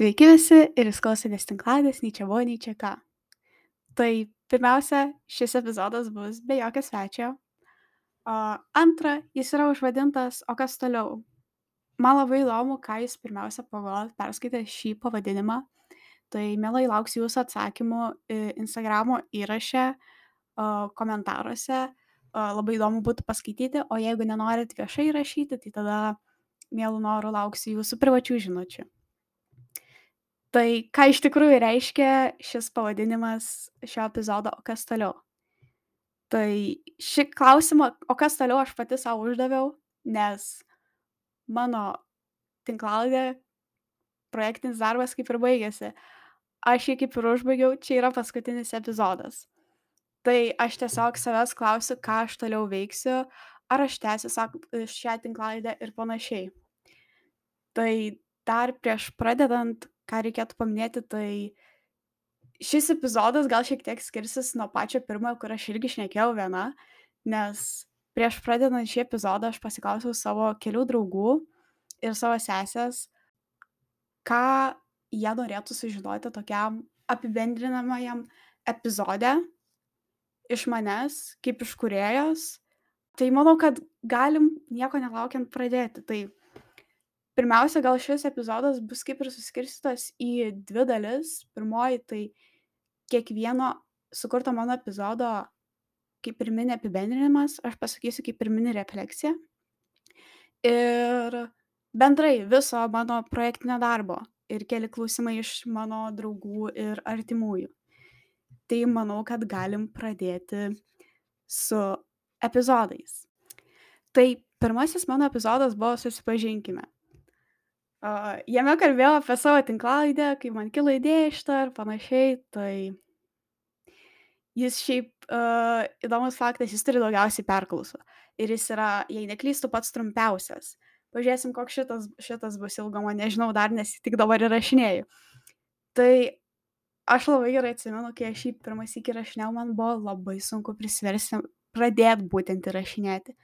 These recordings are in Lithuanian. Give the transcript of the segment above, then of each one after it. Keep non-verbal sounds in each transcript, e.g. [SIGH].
Sveiki visi ir jūs klausotės tinklalaidės nei čia buvo, nei čia ką. Tai pirmiausia, šis epizodas bus be jokio svečio. O antra, jis yra užvadintas O kas toliau? Man labai įdomu, ką jūs pirmiausia pagalvojat perskaitę šį pavadinimą. Tai mielai lauksiu jūsų atsakymų e, Instagramo įraše, komentaruose. Labai įdomu būtų paskaityti, o jeigu nenorit viešai rašyti, tai tada mielų norų lauksiu jūsų privačių žinučių. Tai ką iš tikrųjų reiškia šis pavadinimas šio epizodo O kas toliau? Tai šį klausimą, o kas toliau aš pati savo uždaviau, nes mano tinklalaidė, projektinis darbas kaip ir baigėsi. Aš jį kaip ir užbaigiau, čia yra paskutinis epizodas. Tai aš tiesiog savęs klausiu, ką aš toliau veiksiu, ar aš tęsiu sak- šią tinklalaidę ir panašiai. Tai dar prieš pradedant, ką reikėtų paminėti, tai šis epizodas gal šiek tiek skirsis nuo pačio pirmojo, kur aš irgi šnekėjau viena, nes prieš pradedant šį epizodą aš pasiklausiau savo kelių draugų ir savo sesės, ką jie norėtų sužinoti tokiam apibendrinamajam epizode iš manęs, kaip iš kuriejos. Tai manau, kad galim nieko nelaukiant pradėti. Tai pirmiausia, gal šis epizodas bus kaip ir suskirstytas į dvi dalis. Pirmoji, tai kiekvieno sukurto mano epizodo kaip ir mini apibendrinimas, aš pasakysiu kaip ir mini refleksija. Ir bendrai viso mano projektinio darbo ir keli klausimai iš mano draugų ir artimųjų. Tai manau, kad galim pradėti su epizodais. Tai pirmasis mano epizodas buvo Susipažinkime. Uh, jame kalbėjau apie savo tinklalaidę, kai man kilo idėja šitą ir panašiai. Tai jis šiaip uh, įdomus faktas, jis turi daugiausiai perklausų. Ir jis yra, jei neklystu, pats trumpiausias. Pažiūrėsim, koks šitas, šitas bus ilgumo, nežinau dar, nes tik dabar įrašinėjau. Tai aš labai gerai atsimenu, kai aš jį pirmą sykį įrašinėjau, man buvo labai sunku prisiversti pradėti būtent įrašinėti.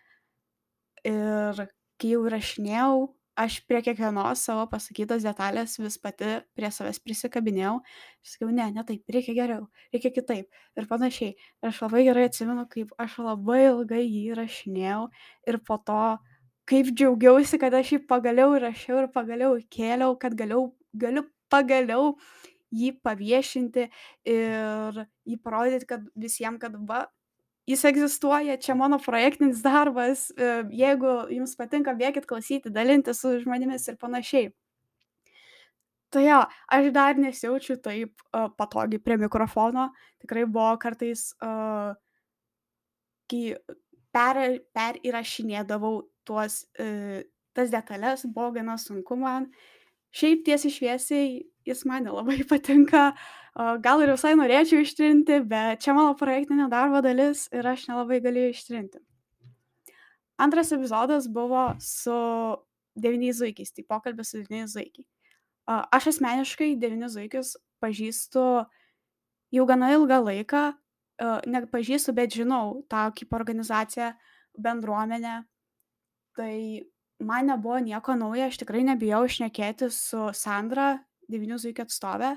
Ir kai jau įrašinėjau, aš prie kiekvienos savo pasakytos detalės vis pati prie savęs prisikabinėjau. Sakiau, ne, ne taip, reikia geriau, reikia kitaip ir panašiai. Ir aš labai gerai atsimenu, kaip aš labai ilgai jį įrašinėjau ir po to, kaip džiaugiausi, kad aš jį pagaliau įrašiau ir pagaliau kėliau, kad galiau, galiu pagaliau jį paviešinti ir jį parodyti, kad visiems, kad va, jis egzistuoja, čia mano projektinis darbas, e, jeigu jums patinka, bėgit klausyti, dalinti su žmonėmis ir panašiai. Tai jo, aš dar nesijaučiu taip uh, patogiai prie mikrofono. Tikrai buvo kartais, uh, kai per, per įrašinėdavau tuos, uh, tas detalės, buvo gana sunku man. Šiaip tiesiai šviesiai jis man nelabai [LAUGHS] patinka. Gal ir visai norėčiau ištrinti, bet čia mano projektinio darbo dalis ir aš nelabai galėjau ištrinti. Antras epizodas buvo su devyniais zuikiais, tai pokalbis su devyniais zuikiai. Aš asmeniškai devynis zuikius pažįstu jau gana ilgą laiką, nepažįstu, bet žinau tą kaip organizaciją, bendruomenę. Tai man nebuvo nieko naujo, aš tikrai nebijau išnekėti su Sandra, devynių zuikių atstovė,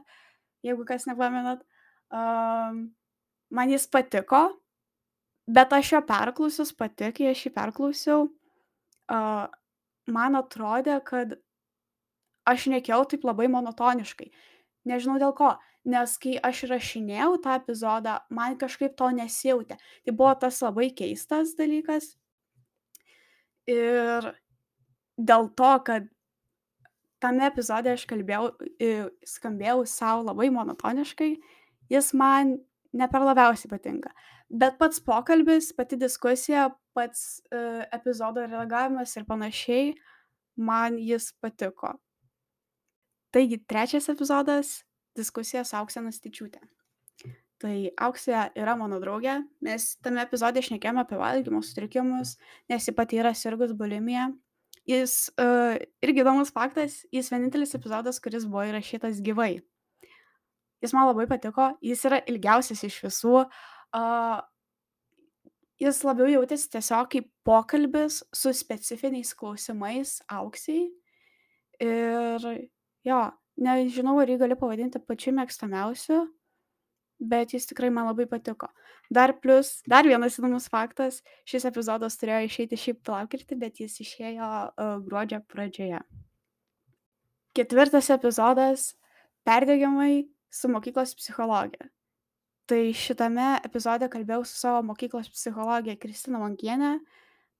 jeigu kas nepamenat. Um, man jis patiko, bet aš jo perklausius pati, kai aš jį perklausiau, uh, man atrodė, kad aš nekėjau taip labai monotoniškai. Nežinau dėl ko, nes kai aš rašinėjau tą epizodą, man kažkaip to nesijautė. Tai buvo tas labai keistas dalykas. Ir dėl to, kad tame epizode aš kalbėjau, skambėjau savo labai monotoniškai, jis man ne per labiausiai patinka. Bet pats pokalbis, pati diskusija, pats uh, epizodo reagavimas ir panašiai, man jis patiko. Taigi, trečias epizodas - diskusija su Auksė Nastičiūtė. Tai Auksė yra mano draugė, mes tame epizode išnekėjome apie valgymo sutrikimus, nes ji pati yra sirgus bulimija Jis uh, irgi įdomus faktas, jis vienintelis epizodas, kuris buvo įrašytas gyvai. Jis man labai patiko, jis yra ilgiausias iš visų. Uh, jis labiau jautėsi tiesiog kaip pokalbis su specifiniais klausimais auksiai. Ir jo, nežinau, ar jį gali pavadinti pačiu mėgstamiausiu, bet jis tikrai man labai patiko. Dar plus, dar vienas įdomus faktas, šis epizodas turėjo išeiti šiaip lapkritį, bet jis išėjo uh, gruodžio pradžioje. Ketvirtas epizodas - perdėgimai su mokyklos psichologė. Tai šitame epizode kalbėjau su savo mokyklos psichologė Kristina Mankienė.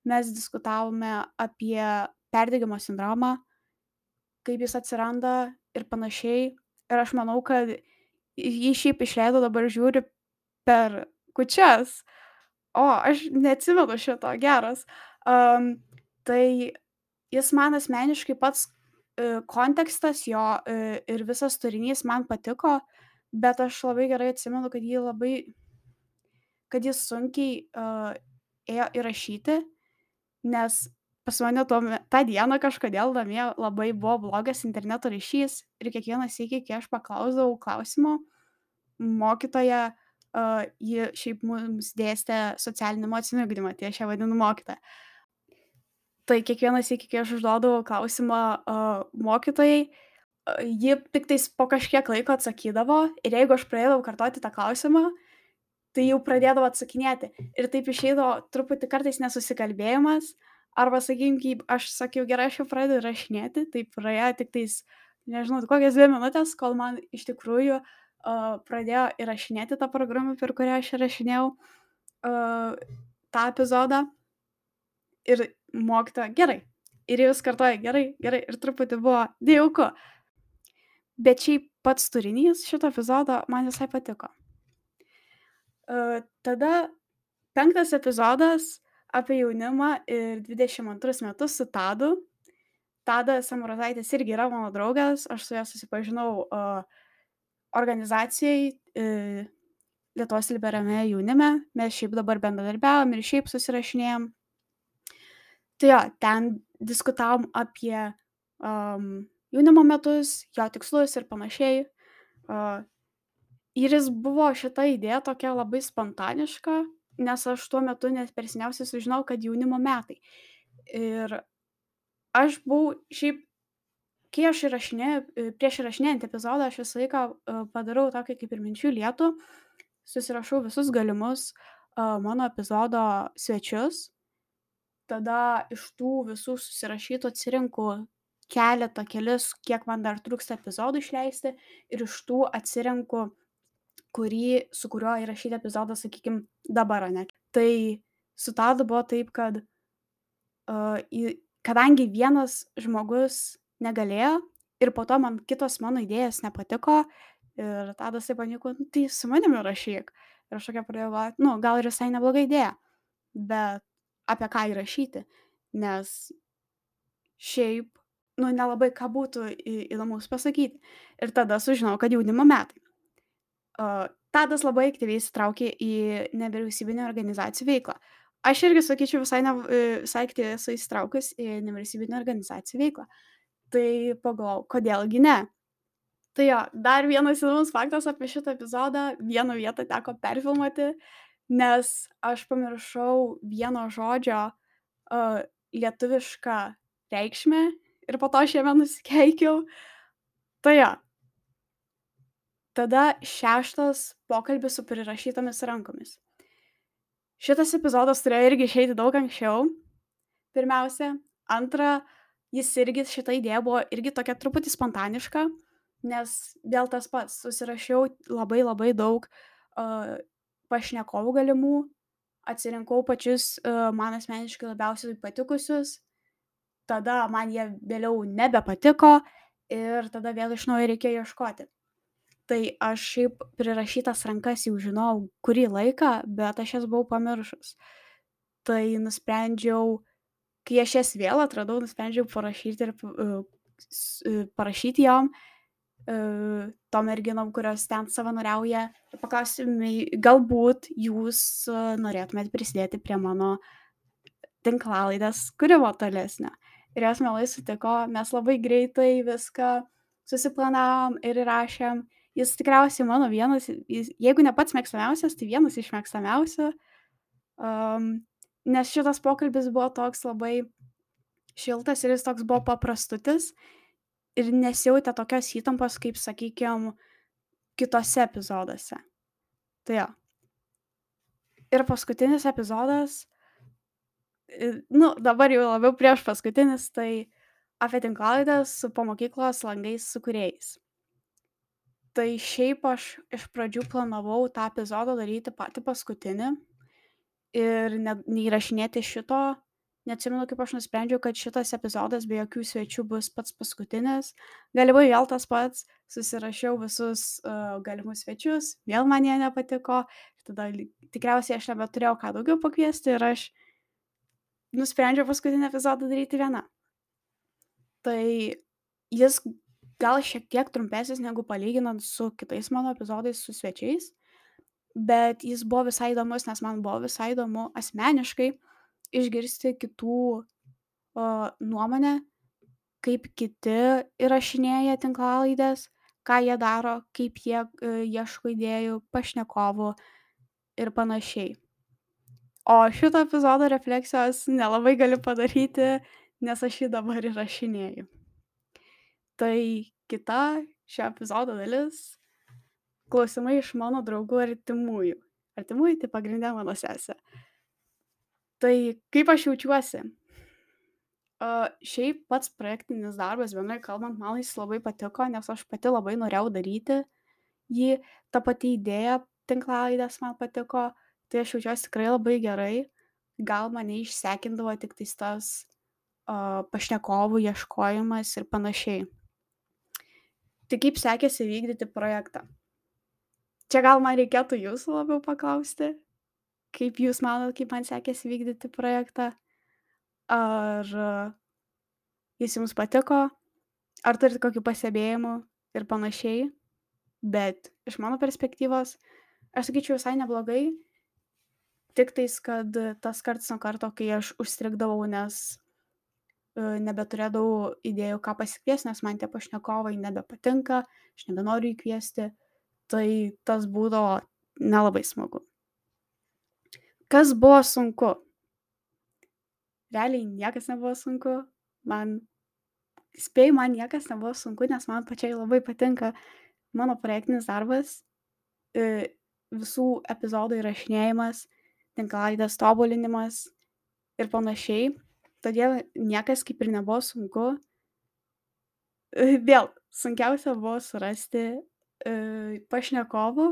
Mes diskutavome apie perdėgymo sindromą, kaip jis atsiranda ir panašiai. Ir aš manau, kad jį šiaip išleido dabar žiūri per kučias. O, aš neatsimenu šito, geras. Um, tai jis man asmeniškai pats uh, kontekstas jo uh, ir visas turinys man patiko, bet aš labai gerai atsimenu, kad jį labai, kad jis sunkiai uh, ėjo įrašyti, nes pas mane tuo tą dieną kažkodėl namie labai buvo blogas interneto ryšys ir kiekvieną sykį, kai aš paklausdavau klausimo, mokytoja, uh, ji šiaip mums dėstė socialinį emocinį ugdymą, tai aš ją vadinu mokytoją. Tai kiekvieną sykį, kai aš užduodavau klausimą uh, mokytojai, uh, ji tik tais po kažkiek laiko atsakydavo ir jeigu aš pradėdavau kartoti tą klausimą, tai jau pradėdavo atsakinėti. Ir taip išeidavo truputį kartais nesusikalbėjimas, uh, arba sakykim kaip aš sakiau gerai aš jau pradedu rašinėti tai praėjo tiktais nežinau kokios dvi minutės kol man iš tikrųjų uh, pradėjo įrašinėti tą programą per kurią aš įrašinėjau uh, tą epizodą. Ir mokytoja gerai. Ir jūs kartoja gerai gerai. Ir truputį buvo nejauku. Bet šiaip pats turinys šito epizodo man visai patiko. Uh, tada penktas epizodas apie jaunimą ir 22 metus su Tadu. Tadas Samurazaitis irgi yra mano draugas, aš su juo susipažinau uh, organizacijai uh, Lietuvos liberame jaunime, mes šiaip dabar bendradarbiavom ir šiaip susirašinėjom. Tai jo, ten diskutavom apie um, jaunimo metus, jo tikslus ir panašiai. Uh, ir jis buvo šita idėja tokia labai spontaniška, nes aš tuo metu net per seniausiai sužinojau, kad jaunimo metai. Ir aš buvau šiaip, kai aš įrašinėjau, e, prieš įrašinėjant epizodą, aš visą laiką e, padarau tokį kaip ir minčių lietų, susirašau visus galimus uh, mano epizodo svečius, tada iš tų visų susirašytų atsirinku keletą, kelis, kiek man dar trūksta epizodų išleisti. Ir iš tų atsirinku kurį, su kuriuo įrašyti epizodą, sakykime, dabar, ne. Tai su Tadu buvo taip, kad uh, į, kadangi vienas žmogus negalėjo ir po to man kitos mano idėjas nepatiko ir Tadas taip paniko, nu, tai su manimi rašyk. Ir aš tokia pradėjau galvoti, nu, gal ir visai nebloga idėja, bet apie ką įrašyti, nes šiaip, nu, nelabai ką būtų įdomus pasakyti. Ir tada sužinau, kad jaunimo metai. Tadas labai aktyviai įsitraukė į nevyriausybinę organizacijų veiklą. Aš irgi sakyčiau, visai, ne, e, visai aktyviai esu įsitraukus į nevyriausybinę organizacijų veiklą. Tai pagalvojau, kodėlgi ne. Tai jo, dar vienas įdomus faktas apie šitą epizodą. Vieną vietą teko perfilmuoti, nes aš pamiršau vieno žodžio uh, lietuvišką reikšmę ir po to aš jame nusikeikiau. Tai jo, Tada šeštas pokalbis su prirašytomis rankomis. Šitas epizodas turėjo irgi išeiti daug anksčiau. Pirmiausia. Antra, jis irgi, šita idėja buvo irgi tokia truputį spontaniška, nes vėl tas pats, susirašiau labai labai daug uh, pašnekovų galimų, atsirinkau pačius uh, man asmeniškai labiausiai patikusius, tada man jie vėliau nebepatiko ir tada vėl iš naujo reikėjo ieškoti tai aš šiaip prirašytas rankas jau žinojau kurį laiką, bet aš jas buvau pamiršus. Tai nusprendžiau, kai aš jas vėl atradau, nusprendžiau parašyti ir uh, parašyti jom, uh, tom merginom, kurios ten savanoriauja, ir paklausti, galbūt jūs norėtumėt prisidėti prie mano tinklalaidės kūrimo tolesnio. Ir jos mielai sutiko, mes labai greitai viską susiplanavom ir įrašėm jis tikriausiai mano vienas, jis, jeigu ne pats mėgstamiausias, tai vienas iš mėgstamiausių, um, nes šitas pokalbis buvo toks labai šiltas ir jis toks buvo paprastutis ir nesijautė tokios įtampos, kaip, sakykime, kitose epizoduose. Tai jo. Ir paskutinis epizodas, nu, dabar jau labiau prieš paskutinis, tai apie tinklalaidas su po mokyklos langais su kuriais. Tai šiaip aš iš pradžių planavau tą epizodą daryti patį paskutinį ir ne, neįrašinėti šito. Neatsimenu, kaip aš nusprendžiau, kad šitas epizodas be jokių svečių bus pats paskutinis. Galimai vėl tas pats, susirašiau visus uh, galimus svečius, vėl man jie nepatiko. Tada tikriausiai aš nebeturėjau ką daugiau pakviesti ir aš nusprendžiau paskutinį epizodą daryti vieną. Tai jis gal šiek tiek trumpesnis negu palyginant su kitais mano epizodais su svečiais, bet jis buvo visai įdomus, nes man buvo visai įdomu asmeniškai išgirsti kitų o, nuomonę, kaip kiti įrašinėja tinklalaidės, ką jie daro, kaip jie e, ieško idėjų, pašnekovų ir panašiai. O šito epizodo refleksijos nelabai galiu padaryti, nes aš jį dabar įrašinėju. Tai kita šio epizodo dalis - klausimai iš mano draugų artimųjų. Artimųjų tai pagrindė mano sesė. Tai kaip aš jaučiuosi? Uh, šiaip pats projektinis darbas, vienai kalbant, man jis labai patiko, nes aš pati labai norėjau daryti jį, ta pati idėja tinklalaidės man patiko, tai aš jaučiuosi tikrai labai gerai, gal mane išsekindavo tik tas uh, pašnekovų ieškojimas ir panašiai. Tai kaip sekėsi vykdyti projektą? Čia gal man reikėtų jūsų labiau paklausti, kaip jūs manot, kaip man sekėsi vykdyti projektą? Ar jis jums patiko? Ar turit kokių pasibėjimų ir panašiai? Bet iš mano perspektyvos, aš sakyčiau visai neblogai. Tik tais, kad tas karts nuo karto, kai aš užstrigdavau, nes nebeturėdavau idėjų, ką pasikviesti, nes man tie pašnekovai nebepatinka, aš nebenoriu įkviesti, tai tas būdavo nelabai smagu. Kas buvo sunku? Realiai niekas nebuvo sunku, man, spėjau, man niekas nebuvo sunku, nes man pačiai labai patinka mano projektinis darbas, visų epizodų įrašinėjimas, tinklalaidės tobulinimas ir panašiai todėl niekas kaip ir nebuvo sunku. Vėl sunkiausia buvo surasti e, pašnekovų,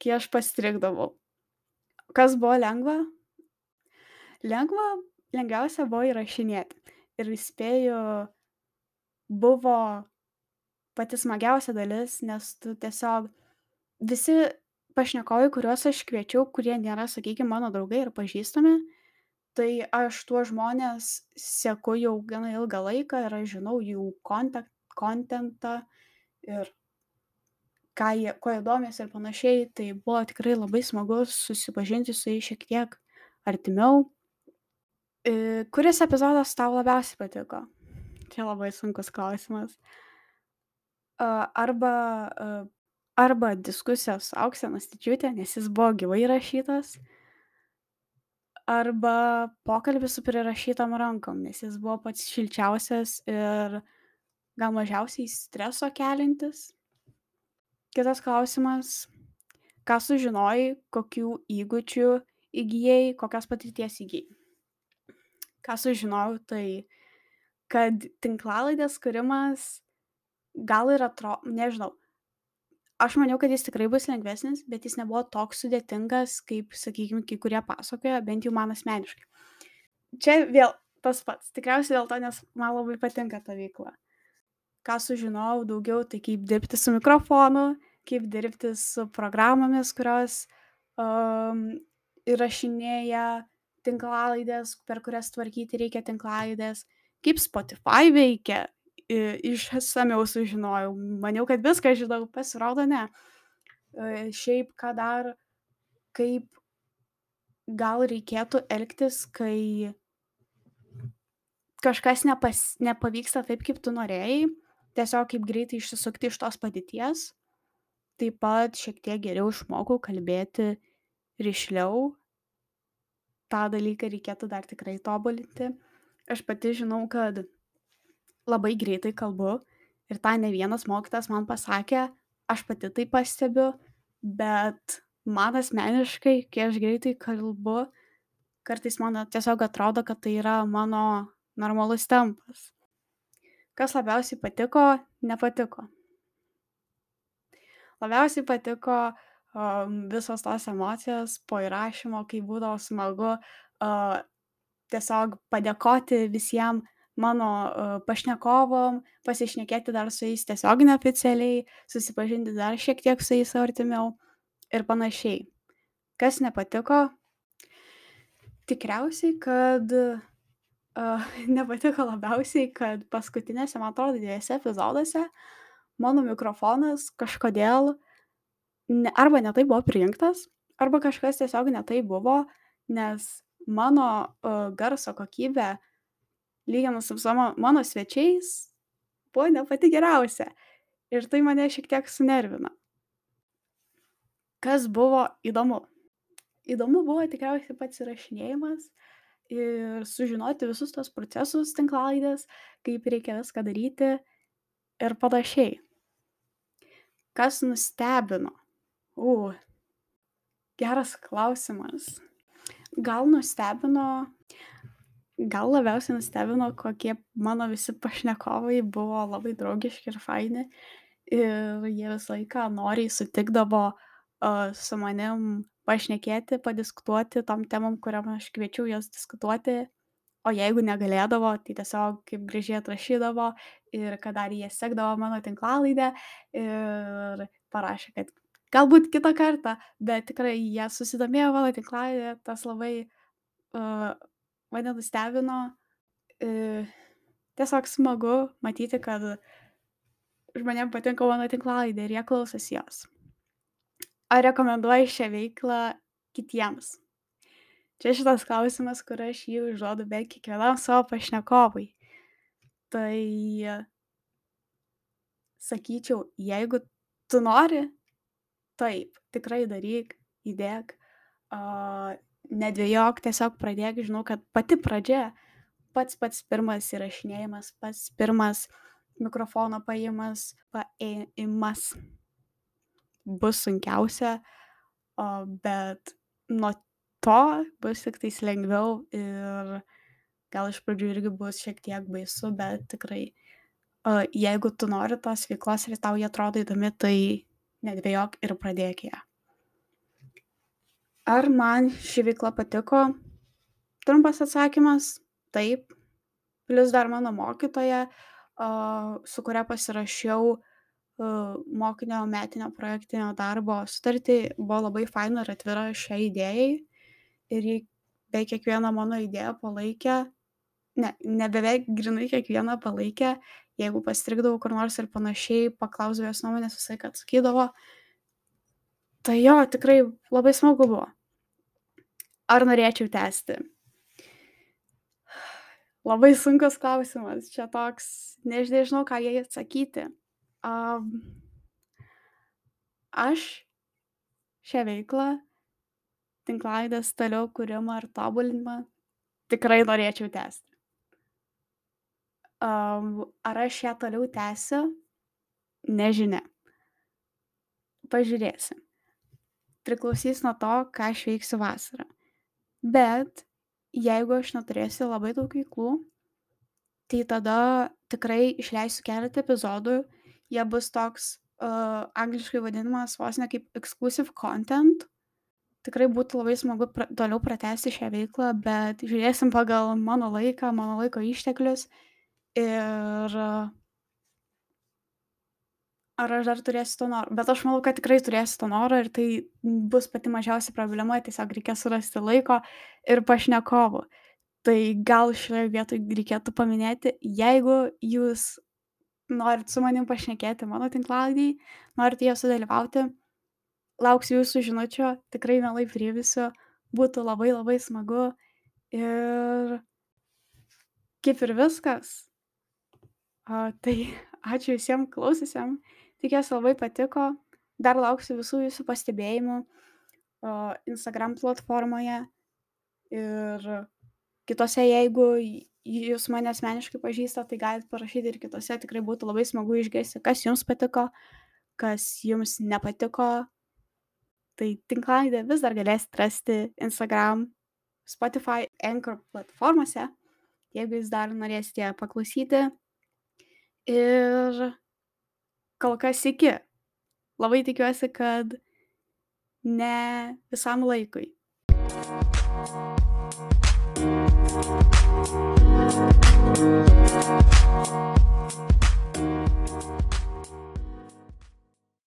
kai aš pastrikdavau. Kas buvo lengva? Lengva, lengviausia buvo įrašinėti. Ir spėju, buvo pati smagiausia dalis, nes tu tiesiog visi pašnekovai, kuriuos aš kviečiau, kurie nėra, sakykime, mano draugai ir pažįstami, tai aš tuos žmones seku jau gana ilgą laiką ir aš žinau jų kontek kontentą ir ką jie kuo jie domisi ir panašiai, tai buvo tikrai labai smagu susipažinti su jais šiek tiek artimiau. Kuris epizodas tau labiausiai patiko? Čia labai sunkus klausimas. Arba, arba diskusijos auksė Nastičiūtė, nes jis buvo gyvai rašytas arba pokalbis su prirašytom rankom, nes jis buvo pats šilčiausias ir gal mažiausiai streso kelintis. Kitas klausimas, ką sužinojai, kokių įgūdžių įgyjai, kokios patirties įgyjai. Ką sužinojau, tai kad tinklalaidės kūrimas gal ir atrodo, nežinau, aš maniau kad jis tikrai bus lengvesnis bet jis nebuvo toks sudėtingas kaip sakykim kai kurie pasakoja bent jau man asmeniškai. Čia vėl tas pats. Tikriausiai dėl to nes man labai patinka ta veikla. Ką sužinojau daugiau tai kaip dirbti su mikrofonu kaip dirbti su programomis kurios um, įrašinėja tinklalaides per kurias tvarkyti reikia tinklalaides kaip Spotify veikia išsamiau sužinojau. Maniau, kad viską žinau, pasirodo ne. Šiaip ką dar, kaip gal reikėtų elgtis, kai kažkas nepas, nepavyksta taip, kaip tu norėjai, tiesiog kaip greitai išsisukti iš tos padėties. Taip pat šiek tiek geriau išmokau kalbėti ryšliau. Ta dalyką reikėtų dar tikrai tobulinti. Aš pati žinau, kad labai greitai kalbu ir tą ne vienas mokytojas man pasakė, aš pati tai pastebiu, bet man asmeniškai, kai aš greitai kalbu, kartais man tiesiog atrodo, kad tai yra mano normalus tempas. Kas labiausiai patiko, nepatiko. Labiausiai patiko um, visos tos emocijos po įrašymo, kai būdavo smagu uh, tiesiog padėkoti visiems mano uh, pašnekovom, pasišnekėti dar su jais tiesiog neoficialiai, susipažinti dar šiek tiek su jais artimiau ir panašiai. Kas nepatiko? Tikriausiai, kad uh, [LAUGHS] nepatiko labiausiai, kad paskutinėse, man atrodo, dviejose epizoduose mano mikrofonas kažkodėl ne, arba netai buvo prijungtas, arba kažkas tiesiog netai buvo, nes mano uh, garso kokybė, lyginant su savo, mano svečiais, buvo ne pati geriausia. Ir tai mane šiek tiek sunervino. Kas buvo įdomu? Įdomu buvo tikriausiai pats įrašinėjimas ir sužinoti visus tos procesus tinklalaidės, kaip reikia viską daryti ir panašiai. Kas nustebino? U, geras klausimas. Gal nustebino, gal labiausiai nustebino, kokie mano visi pašnekovai buvo labai draugiški ir faini. Ir jie visą laiką noriai sutikdavo uh, su manim pašnekėti, padiskutuoti tom temom, kuriam aš kviečiau jas diskutuoti. O jeigu negalėdavo, tai tiesiog kaip gražiai atrašydavo ir kad dar jie sekdavo mano tinklalaidę ir parašė, kad galbūt kitą kartą, bet tikrai jie susidomėjo mano tinklalaidę, tas labai uh, mane nustebino. Uh, tiesiog smagu matyti, kad žmonėms patinka mano tinklalaidė ir jie klausosi jos. Ar rekomenduoju šią veiklą kitiems? Čia šitas klausimas, kur aš jį užduodu beveik kiekvienam savo pašnekovui. Tai sakyčiau, jeigu tu nori, taip, tikrai daryk, įdėk, uh, nedvėjok, tiesiog pradėk, žinau, kad pati pradžia, pats pats pirmas įrašinėjimas, pats pirmas mikrofono paimas, paėjimas bus sunkiausia, o, bet nuo to bus tiktais lengviau ir gal iš pradžių irgi bus šiek tiek baisu, bet tikrai, uh, jeigu tu nori tos veiklos ir tau jie atrodo įdomi, tai nedvėjok ir pradėk ją. Ar man ši veikla patiko? Trumpas atsakymas - taip. Plius dar mano mokytoja, su kuria pasirašiau mokinio metinio projektinio darbo sutartį, buvo labai faina ir atvira šiai idėjai ir ji beveik kiekvieną mano idėją palaikė, ne, ne beveik grinai kiekvieną palaikė, jeigu pastrikdavau kur nors ir panašiai, paklausdavau jos nuomonės, visai kad sakydavo. Tai jo, tikrai labai smagu buvo. Ar norėčiau tęsti? Labai sunkus klausimas, čia toks, než, nežinau, ką jai atsakyti. Um, aš šią veiklą tinklalaidės toliau kūrimą ir tobulinimą tikrai norėčiau tęsti. Um, ar aš ją toliau tęsiu? Nežinia. Pažiūrėsim. Priklausys nuo to, ką aš veiksiu vasarą. Bet jeigu aš neturėsiu labai daug veiklų, tai tada tikrai išleisiu keletą epizodų. Jie bus toks uh, angliškai vadinamas vos ne kaip exclusive content, tikrai būtų labai smagu pra toliau pratęsti šią veiklą, bet žiūrėsim pagal mano laiką, mano laiko išteklius ir ar aš dar turėsiu to noro. Bet aš manau, kad tikrai turėsiu to noro ir tai bus pati mažiausia problema, tiesiog reikės surasti laiko ir pašnekovų. Tai gal šioje vietoje reikėtų paminėti, jeigu jūs norit su manim pašnekėti mano tinklalaidį, norit ją sudalyvauti, lauksiu jūsų žinučių, tikrai mielai priimsiu, būtų labai labai smagu. Ir kaip ir viskas. O, tai ačiū visiems klausysiam, tikiuosi labai patiko. Dar lauksiu visų jūsų pastebėjimų Instagram platformoje. Ir kitose, jeigu jūs mane asmeniškai pažįstat, tai galit parašyti ir kitose. Tikrai būtų labai smagu išgirsti, kas jums patiko, kas jums nepatiko. Tai tinklalaidę vis dar galėsite rasti Instagram, Spotify, Anchor platformose, jeigu jūs dar norėsite paklausyti. Ir kol kas iki. Labai tikiuosi, kad ne visam laikui.